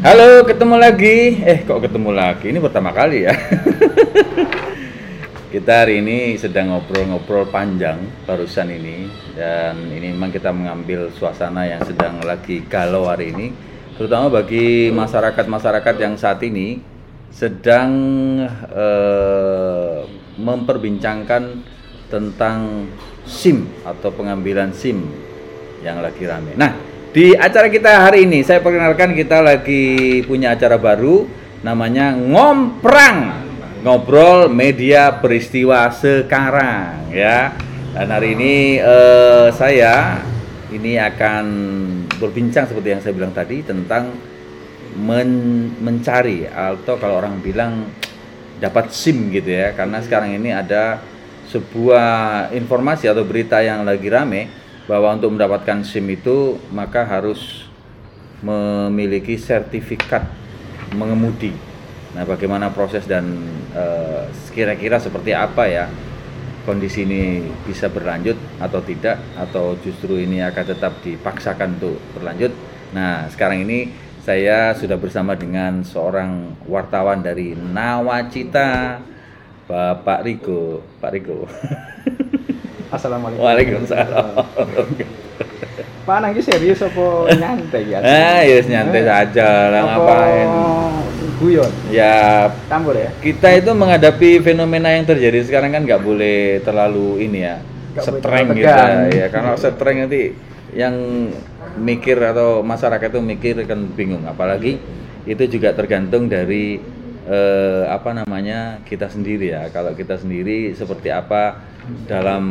Halo, ketemu lagi. Eh, kok ketemu lagi? Ini pertama kali ya. kita hari ini sedang ngobrol-ngobrol panjang barusan ini dan ini memang kita mengambil suasana yang sedang lagi galau hari ini terutama bagi masyarakat-masyarakat yang saat ini sedang eh, memperbincangkan tentang SIM atau pengambilan SIM yang lagi rame. Nah, di acara kita hari ini saya perkenalkan kita lagi punya acara baru namanya Ngomprang ngobrol media peristiwa sekarang ya. Dan hari ini eh, saya ini akan berbincang seperti yang saya bilang tadi tentang men mencari atau kalau orang bilang dapat SIM gitu ya. Karena sekarang ini ada sebuah informasi atau berita yang lagi rame bahwa untuk mendapatkan SIM itu maka harus memiliki sertifikat mengemudi Nah, bagaimana proses dan uh, kira-kira seperti apa ya kondisi ini bisa berlanjut atau tidak atau justru ini akan tetap dipaksakan untuk berlanjut. Nah, sekarang ini saya sudah bersama dengan seorang wartawan dari Nawacita, Bapak Riko. Pak Riko. Assalamualaikum. Waalaikumsalam. Pak Nangki serius apa nyantai ya? Ah, yes, nyantai saja lah ngapain. Guyon. Ya, Campur ya. kita itu menghadapi fenomena yang terjadi sekarang kan nggak boleh terlalu ini ya streng gitu ya karena streng nanti yang mikir atau masyarakat itu mikir kan bingung apalagi itu juga tergantung dari eh, apa namanya kita sendiri ya kalau kita sendiri seperti apa dalam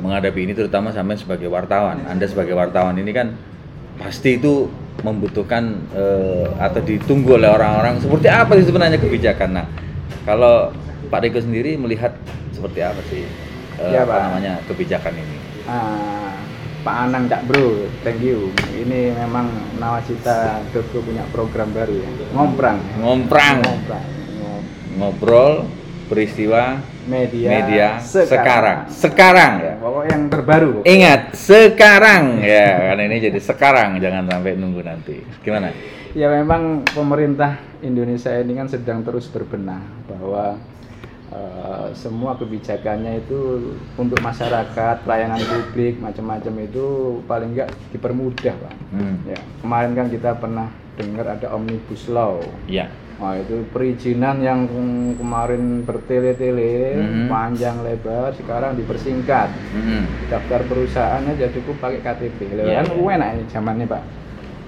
menghadapi ini terutama sampai sebagai wartawan anda sebagai wartawan ini kan pasti itu membutuhkan eh, atau ditunggu oleh orang-orang seperti apa sih sebenarnya kebijakan. Nah, kalau Pak Riko sendiri melihat seperti apa sih eh, Ya, apa namanya kebijakan ini? Ah, Pak Anang Cak Bro, thank you. Ini memang Nawacita Dogo punya program baru ya. Ngomprang. Ngomprang, Ngomprang. Ngom- ngobrol peristiwa Media, media sekarang. Sekarang ya. Pokok yang terbaru. pokoknya. Ingat sekarang ya karena ini jadi sekarang jangan sampai nunggu nanti. Gimana? Ya memang pemerintah Indonesia ini kan sedang terus berbenah bahwa eh, semua kebijakannya itu untuk masyarakat, pelayanan publik, macam-macam itu paling enggak dipermudah, Pak. Hmm. Ya, kemarin kan kita pernah dengar ada omnibus law. Ya. Nah, itu perizinan yang kemarin bertele-tele, Mhm. panjang lebar, sekarang dipersingkat. Hmm. Daftar perusahaannya jadi cukup pakai KTP. Lho, Iya, kan iya. enak ini zamannya, Pak.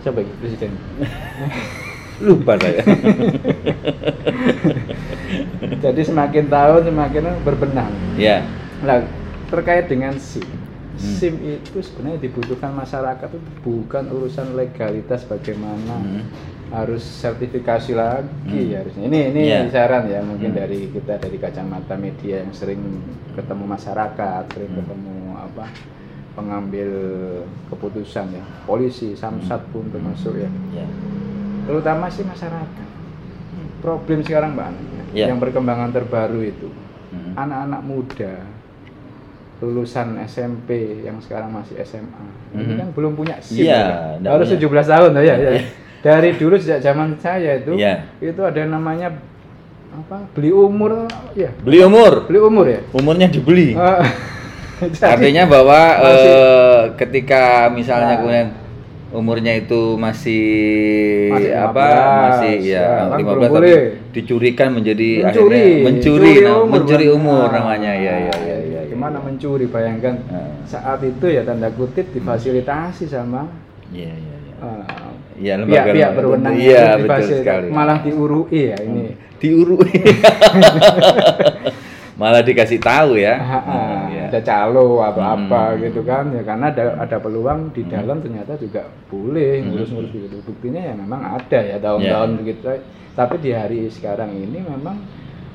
Coba presiden. Lupa saya. Jadi semakin tahun semakin berbenah. ya. Nah, terkait dengan SIM. Hmm. SIM itu sebenarnya dibutuhkan masyarakat itu bukan urusan legalitas bagaimana Hmm. harus sertifikasi lagi Hmm. harusnya. Ini ini Iya. saran ya mungkin Hmm. dari kita dari kacamata media yang sering ketemu masyarakat, sering Hmm. ketemu apa pengambil keputusan ya, polisi, samsat pun termasuk ya. Ya. Terutama sih masyarakat. Problem sekarang Mbak Iya. yang perkembangan terbaru itu Hmm. anak-anak muda lulusan SMP yang sekarang masih SMA ini Mhm. kan belum punya SIM kan? nggak harus punya. 17 tahun ya, ya. Iya. dari dulu sejak zaman saya itu Iya. itu ada namanya apa beli umur ya Beli umur. beli umur ya Umurnya dibeli. Jadi- Artinya bahwa Masih- eh, ketika misalnya Nah. kemudian umurnya itu masih, Masih apa 15, masih ya, ya, kan 15 belum tapi dicurikan menjadi Mencuri, akhirnya mencuri mencuri nah, umur, mencuri umur Nah, namanya ya ya ya ya. gimana mencuri bayangkan Nah. saat itu ya tanda kutip difasilitasi sama Iya iya iya. eh, Iya, lembaga- pihak-pihak berwenang Iya, itu betul sekali. malah diurui ya ini diurui. Malah dikasih tahu ya. Ah, ah, Hmm, ada calo atau Hmm. apa gitu kan ya karena ada ada peluang di dalam ternyata juga boleh Hmm. ngurus-ngurus gitu buktinya ya memang ada ya tahun-tahun Ya. begitu tapi di hari sekarang ini memang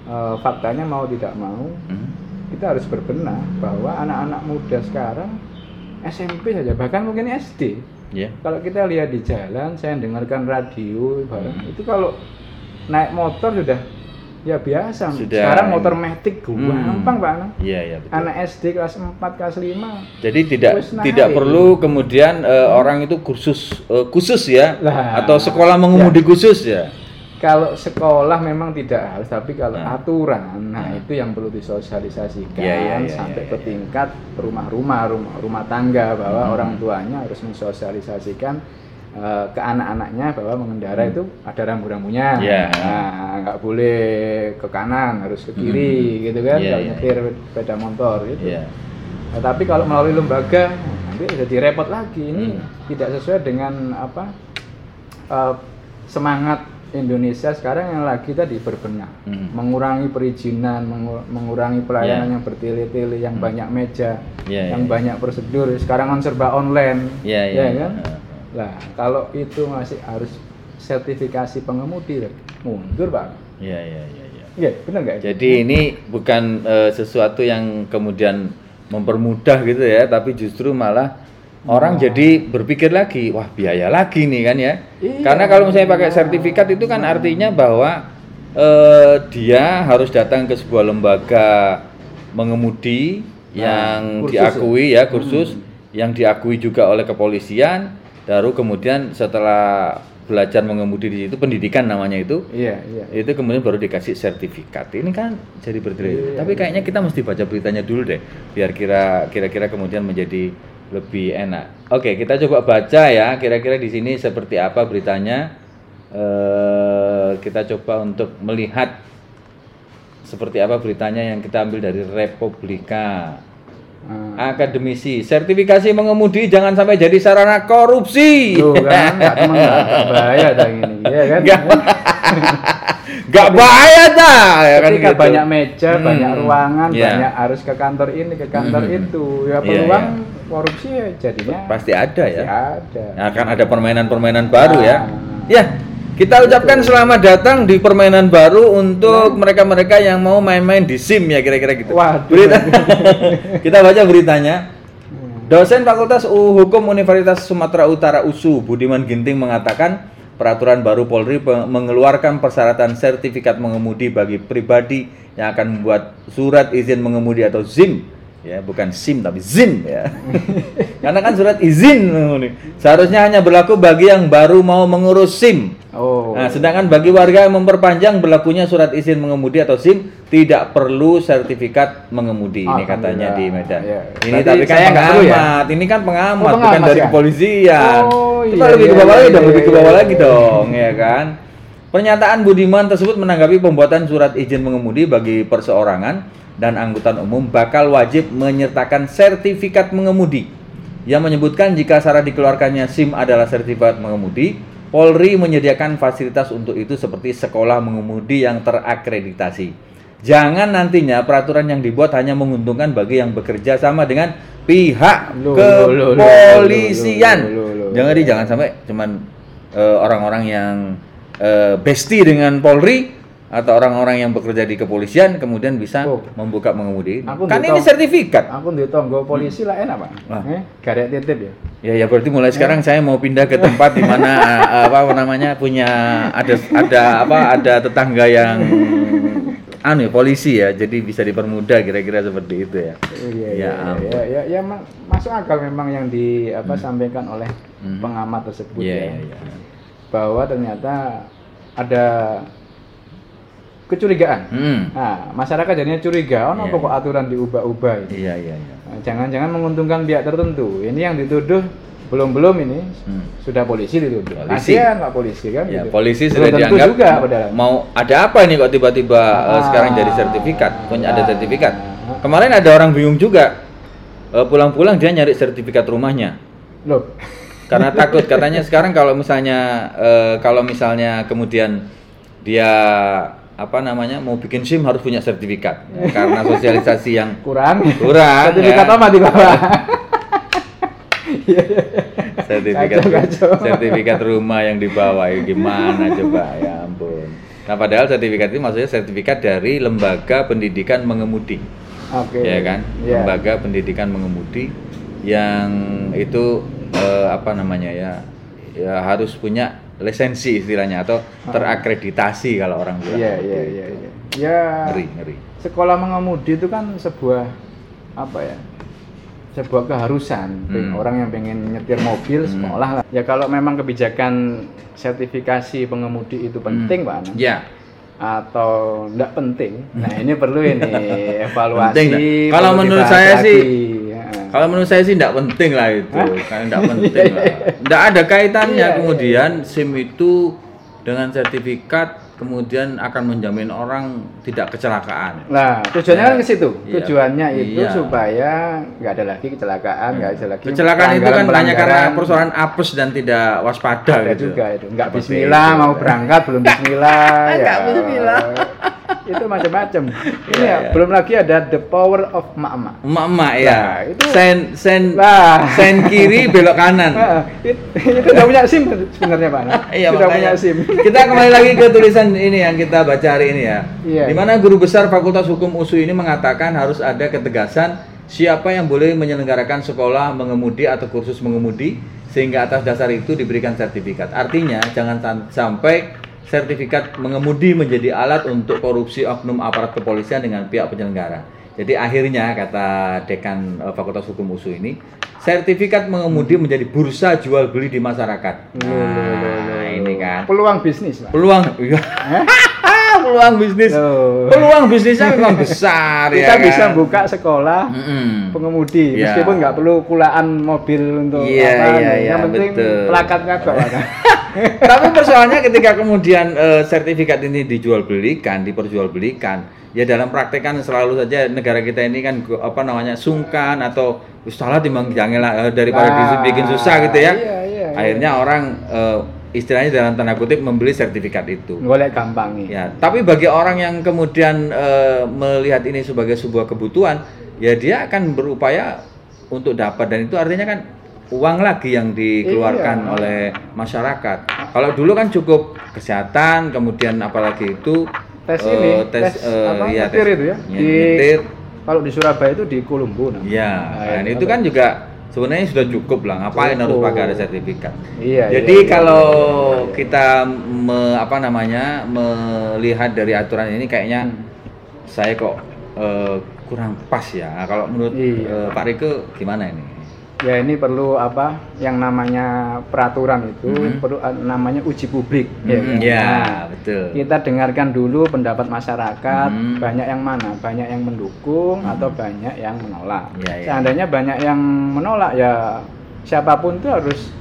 eh, faktanya mau tidak mau Hmm. kita harus berbenah bahwa anak-anak muda sekarang SMP saja bahkan mungkin SD Iya. kalau kita lihat di jalan saya dengarkan radio Hmm. itu kalau naik motor sudah ya biasa. Sudah- Sekarang motor metik Hmm. gampang Pak Anang. Iya, iya betul. Anak SD kelas 4 kelas 5 Jadi tidak tidak perlu kemudian eh, orang itu kursus eh, khusus ya Lah. atau sekolah mengemudi khusus ya. kalau sekolah memang tidak harus tapi kalau Nah. aturan nah Nah. itu yang perlu disosialisasikan Iya, iya, iya, sampai iya, ke iya. tingkat rumah-rumah rumah, rumah tangga bahwa Hmm. orang tuanya harus mensosialisasikan eh, ke anak-anaknya bahwa mengendara itu ada rambu-rambunya Hmm. Iya. nah nggak boleh ke kanan harus ke kiri gitu kan Iya, kalau iya, nyetir sepeda motor gitu Iya. Nah, tapi kalau melalui lembaga nanti jadi repot lagi ini Hmm. tidak sesuai dengan apa eh, semangat Indonesia sekarang yang lagi tadi berbenah Hmm. mengurangi perizinan mengu- mengurangi pelayanan Ya. yang bertele-tele yang Hmm. banyak meja Ya, yang ya. banyak prosedur sekarang kan serba online Iya, iya. ya kan. Lah kalau itu masih harus sertifikasi pengemudi mundur pak Iya, iya, iya, iya. iya benar nggak Jadi ini bukan eh, sesuatu yang kemudian mempermudah gitu ya, tapi justru malah orang jadi berpikir lagi, wah biaya lagi nih kan ya. Iya. Karena kalau misalnya pakai sertifikat itu kan artinya bahwa eh, dia harus datang ke sebuah lembaga mengemudi yang kursus diakui ya kursus Hmm. yang diakui juga oleh kepolisian, baru kemudian setelah belajar mengemudi di situ pendidikan namanya itu iya iya. itu kemudian baru dikasih sertifikat. Ini kan jadi bertele Iya, tapi kayaknya kita mesti baca beritanya dulu deh biar kira kira-kira kemudian menjadi lebih enak. Oke kita coba baca ya kira-kira di sini seperti apa beritanya. Eh kita coba untuk melihat seperti apa beritanya yang kita ambil dari Republika Ah. akademisi sertifikasi mengemudi jangan sampai jadi sarana korupsi Tuh kan, nggak cuma nggak bahaya dah ini, ya kan? Nggak. Gak bahaya dah ya kan Ketika gitu. banyak meja, Hmm. banyak ruangan, Iya. banyak harus ke kantor ini, ke kantor Hmm. itu, ya Iya, peluang iya. korupsi ya jadinya pasti ada ya. pasti ada. Nah, akan ada permainan-permainan baru ya. Ah. Ya, kita ucapkan selamat datang di permainan baru untuk mereka-mereka yang mau main-main di SIM ya kira-kira gitu. Waduh. Berita. kita baca beritanya. Dosen Fakultas U Hukum Universitas Sumatera Utara USU Budiman Ginting mengatakan peraturan baru Polri mengeluarkan persyaratan sertifikat mengemudi bagi pribadi yang akan membuat surat izin mengemudi atau SIM ya bukan SIM tapi ZIM ya karena kan surat izin seharusnya hanya berlaku bagi yang baru mau mengurus SIM Oh. Nah, sedangkan bagi warga yang memperpanjang berlakunya surat izin mengemudi atau SIM tidak perlu sertifikat mengemudi ini katanya di Medan. Iya. Ini Berarti tapi kan ya? pengamat, ini kan pengamat, Oh, bukan pengamat dari ya? kepolisian. Oh, Coba iya, lebih ke iya, bawah lagi iya, dong, lebih ke iya, bawah iya. lagi dong, ya kan? Pernyataan Budiman tersebut menanggapi pembuatan surat izin mengemudi bagi perseorangan dan angkutan umum bakal wajib menyertakan sertifikat mengemudi yang menyebutkan jika syarat dikeluarkannya SIM adalah sertifikat mengemudi, Polri menyediakan fasilitas untuk itu seperti sekolah mengemudi yang terakreditasi. Jangan nantinya peraturan yang dibuat hanya menguntungkan bagi yang bekerja sama dengan pihak kepolisian. Jangan di jangan sampai cuman eh, orang-orang yang eh, bestie dengan Polri atau orang-orang yang bekerja di kepolisian kemudian bisa Oh. membuka mengemudi. Aku kan ini sertifikat. Aku di tonggo polisi lah enak pak. Wah. Eh, garek titip ya. Ya ya berarti mulai sekarang saya mau pindah ke tempat di mana eh, apa namanya punya ada ada apa ada tetangga yang anu ya, polisi ya. Jadi bisa dipermudah kira-kira seperti itu ya. Iya, Ya iya, ampun. ya, ya, ya, ma- masuk akal memang yang di apa sampaikan oleh Hmm. pengamat tersebut Iya ya, iya iya. bahwa ternyata ada kecurigaan. Hmm. Nah, masyarakat jadinya curiga, oh Iya, apa kok aturan diubah-ubah ini? Iya iya iya. Nah, Jangan-jangan menguntungkan pihak tertentu. Ini yang dituduh belum-belum ini Hmm. sudah polisi dituduh. Polisi. Kasihan Pak polisi kan? Ya, gitu. polisi sudah tentu dianggap juga padahal. mau ada apa nih kok tiba-tiba eh, Ah. sekarang jadi sertifikat, punya ada Ah. sertifikat. Kemarin ada orang bingung juga. Eh, pulang-pulang dia nyari sertifikat rumahnya. Loh. Karena takut katanya sekarang kalau misalnya eh, kalau misalnya kemudian dia apa namanya mau bikin SIM harus punya sertifikat Ya, karena sosialisasi yang kurang. kurang Sertifikat ya. apa di bawah? sertifikat Kacau, kacau. sertifikat rumah yang dibawa ya gimana coba ya ampun nah padahal sertifikat itu maksudnya sertifikat dari lembaga pendidikan mengemudi Oke. ya kan Iya. lembaga pendidikan mengemudi yang itu eh, apa namanya ya ya harus punya lisensi istilahnya atau terakreditasi kalau orang bilang Iya, iya, iya, iya. Ya Ngeri, ngeri. sekolah mengemudi itu kan sebuah apa ya? Sebuah keharusan Hmm. orang yang pengen nyetir mobil Hmm. sekolah lah. Ya kalau memang kebijakan sertifikasi pengemudi itu penting, Pak Anang, Ya, atau enggak penting. Nah, ini perlu ini evaluasi. Penting, Pak. Kalau menurut saya sih, lagi. Kalau menurut saya sih tidak penting lah itu, kan tidak penting lah. Tidak ada kaitannya Iya, iya. kemudian SIM itu dengan sertifikat kemudian akan menjamin orang tidak kecelakaan. Nah, tujuannya Ya. kan ke situ. Iya. Tujuannya itu Iya. supaya nggak ada lagi kecelakaan, nggak ada lagi Kecelakaan itu kan hanya karena persoalan apes dan tidak waspada ada gitu. juga itu. Nggak Seperti bismillah itu. mau berangkat belum bismillah ya. Nggak bismillah. itu macam-macam. Ini Iya, ya, iya. belum lagi ada the power of mak-mak. Emak-emak ya. Nah, itu- sen sen Nah. sen kiri belok kanan. Nah, it- itu udah punya SIM sebenarnya Pak. Iya, Sudah makanya. punya SIM. Kita kembali lagi ke tulisan ini yang kita baca hari ini ya. Iya. Di mana guru besar Fakultas Hukum USU ini mengatakan harus ada ketegasan siapa yang boleh menyelenggarakan sekolah mengemudi atau kursus mengemudi sehingga atas dasar itu diberikan sertifikat. Artinya jangan sam- sampai sertifikat mengemudi menjadi alat untuk korupsi oknum aparat kepolisian dengan pihak penyelenggara. Jadi akhirnya kata dekan eh, Fakultas Hukum USU ini, sertifikat mengemudi menjadi bursa jual beli di masyarakat. Nah, ini kan Peluang bisnis, Pak. peluang iya. peluang bisnis Loh. peluang bisnisnya memang besar Kita ya bisa kan? buka sekolah Mm-mm. pengemudi Iya. meskipun nggak perlu kulaan mobil untuk Iya, apa iya, iya, yang penting betul. plakatnya kok. tapi persoalannya ketika kemudian eh, sertifikat ini dijual belikan diperjual belikan ya dalam praktek kan selalu saja negara kita ini kan apa namanya sungkan atau "Wis salah timbang jangan lah eh, daripada Nah, bikin susah gitu ya. iya, iya, iya. akhirnya orang eh, istilahnya dalam tanda kutip membeli sertifikat itu. Golek gampang nih Ya, tapi bagi orang yang kemudian eh, melihat ini sebagai sebuah kebutuhan, ya dia akan berupaya untuk dapat. Dan itu artinya kan uang lagi yang dikeluarkan Iya. oleh masyarakat. Kalau dulu kan cukup kesehatan, kemudian apalagi itu tes eh, ini tes, eh, apa ya, tes- itu ya, ya, di nyetir. kalau di Surabaya itu di Kolombo namanya. Ya, Nah, dan itu itu kan juga sebenarnya sudah cukup lah. Ngapain harus Cukup. pakai ada sertifikat? iya Jadi iya, iya, kalau iya, iya. kita me- apa namanya melihat dari aturan ini kayaknya Hmm. saya kok eh, kurang pas ya. Nah, Kalau menurut Iya. eh, Pak Riko gimana ini? Ya ini perlu apa yang namanya peraturan itu Mhm. perlu eh, namanya uji publik Hmm, kan? ya, Nah, betul. kita dengarkan dulu pendapat masyarakat Hmm. banyak yang mana banyak yang mendukung atau banyak yang menolak Ya, ya. seandainya banyak yang menolak ya siapa pun itu harus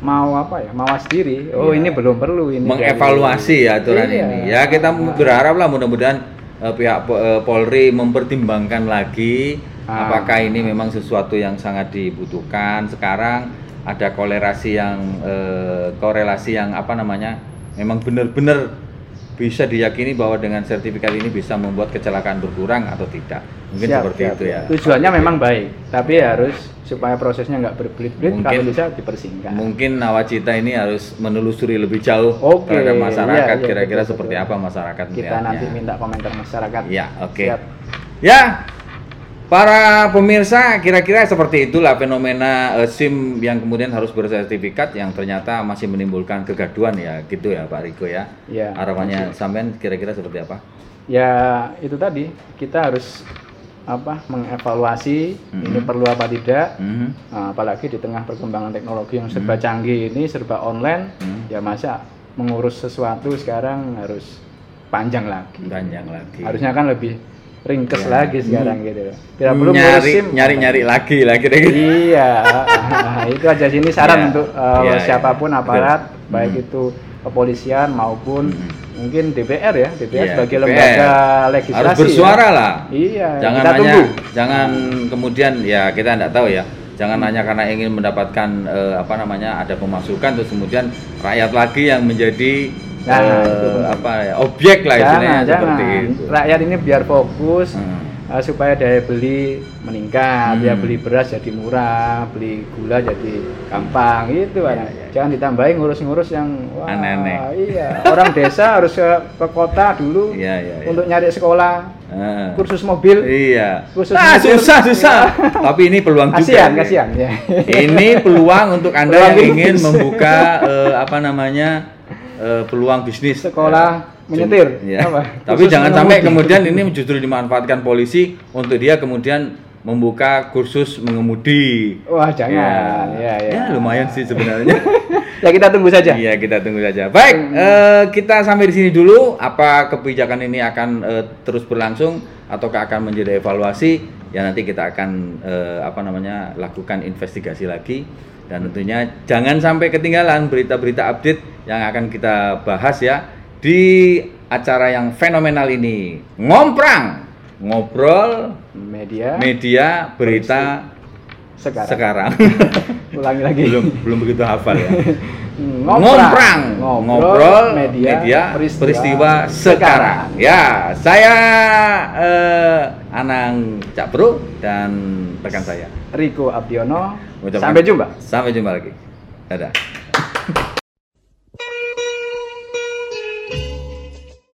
mau apa ya mawas diri oh Iya. ini belum perlu ini Mengevaluasi ya aturan Iya. ini. Ya kita berharap lah mudah-mudahan eh, pihak eh, Polri mempertimbangkan lagi Ah. apakah ini memang sesuatu yang sangat dibutuhkan sekarang ada korelasi yang eh, korelasi yang apa namanya memang benar-benar bisa diyakini bahwa dengan sertifikat ini bisa membuat kecelakaan berkurang atau tidak mungkin Siap, seperti siap. itu ya tujuannya memang baik tapi harus supaya prosesnya nggak berbelit-belit Mungkin- kalau bisa dipersingkat mungkin nawacita ini harus menelusuri lebih jauh Oke, terhadap masyarakat iya, iya, kira-kira betul, seperti betul. apa masyarakat kita melihatnya. nanti minta komentar masyarakat Ya, oke. Siap. Ya, para pemirsa kira-kira seperti itulah fenomena eh, SIM yang kemudian harus bersertifikat yang ternyata masih menimbulkan kegaduhan ya, gitu ya Pak Riko ya. Iya. Harapannya sampean kira-kira seperti apa? ya itu tadi kita harus apa mengevaluasi Mhm. ini perlu apa tidak Mhm. Nah, apalagi di tengah perkembangan teknologi yang serba canggih ini serba online Hmm. ya masa mengurus sesuatu sekarang harus panjang lagi Panjang lagi. harusnya kan lebih ringkes Ya. lagi sekarang gitu tidak perlu ngurus nyari SIM. nyari-nyari lagi lah kira-kira. iya Nah, itu aja sini saran Iya. untuk uh, Iya, siapa pun aparat Betul. baik Hmm. itu kepolisian maupun Hmm. Mungkin DPR ya DPR Iya, sebagai DPR. lembaga legislasi Harus ya. bersuara lah. iya jangan kita hanya tunggu jangan kemudian ya kita tidak tahu ya jangan hanya karena ingin mendapatkan eh, apa namanya ada pemasukan terus kemudian rakyat lagi yang menjadi Nah, eh, itu apa ya objek lah istilahnya jangan seperti jangan itu rakyat ini biar fokus Hmm. Uh, supaya daya beli meningkat Hmm. ya beli beras jadi murah beli gula jadi gampang gitu Iya, Pak. iya. jangan ditambahin ngurus-ngurus yang wah, Aneh-aneh. iya orang desa harus ke, ke kota dulu Iya, iya, iya. untuk nyari sekolah Ah. kursus mobil iya Khusus ah, mobil. susah susah tapi ini peluang juga kasihan ya ini peluang untuk anda Peluang yang ingin bisnis. membuka eh, apa namanya eh, peluang bisnis Sekolah Eh, menyetir, ya. apa? Tapi jangan sampai kemudian ini justru dimanfaatkan polisi untuk dia kemudian membuka kursus mengemudi. Wah, jangan. Ya, ya. Ya, lumayan sih sebenarnya. Ya kita tunggu saja. Iya, kita tunggu saja. Baik, eh, kita sampai di sini dulu. Apa kebijakan ini akan eh, terus berlangsung ataukah akan menjadi evaluasi? Ya nanti kita akan eh, apa namanya lakukan investigasi lagi dan tentunya jangan sampai ketinggalan berita-berita update yang akan kita bahas ya di acara yang fenomenal ini. Ngomprang, ngobrol Media media berita sekarang. sekarang. Ulangi lagi. belum belum begitu hafal ya. Ngomprang. Ngomprang, ngobrol, media, media, peristiwa, sekarang. Ya, saya eh, Anang Cakbro dan rekan saya. Riko Abdiono. Sampai jumpa. Sampai jumpa lagi. Dadah.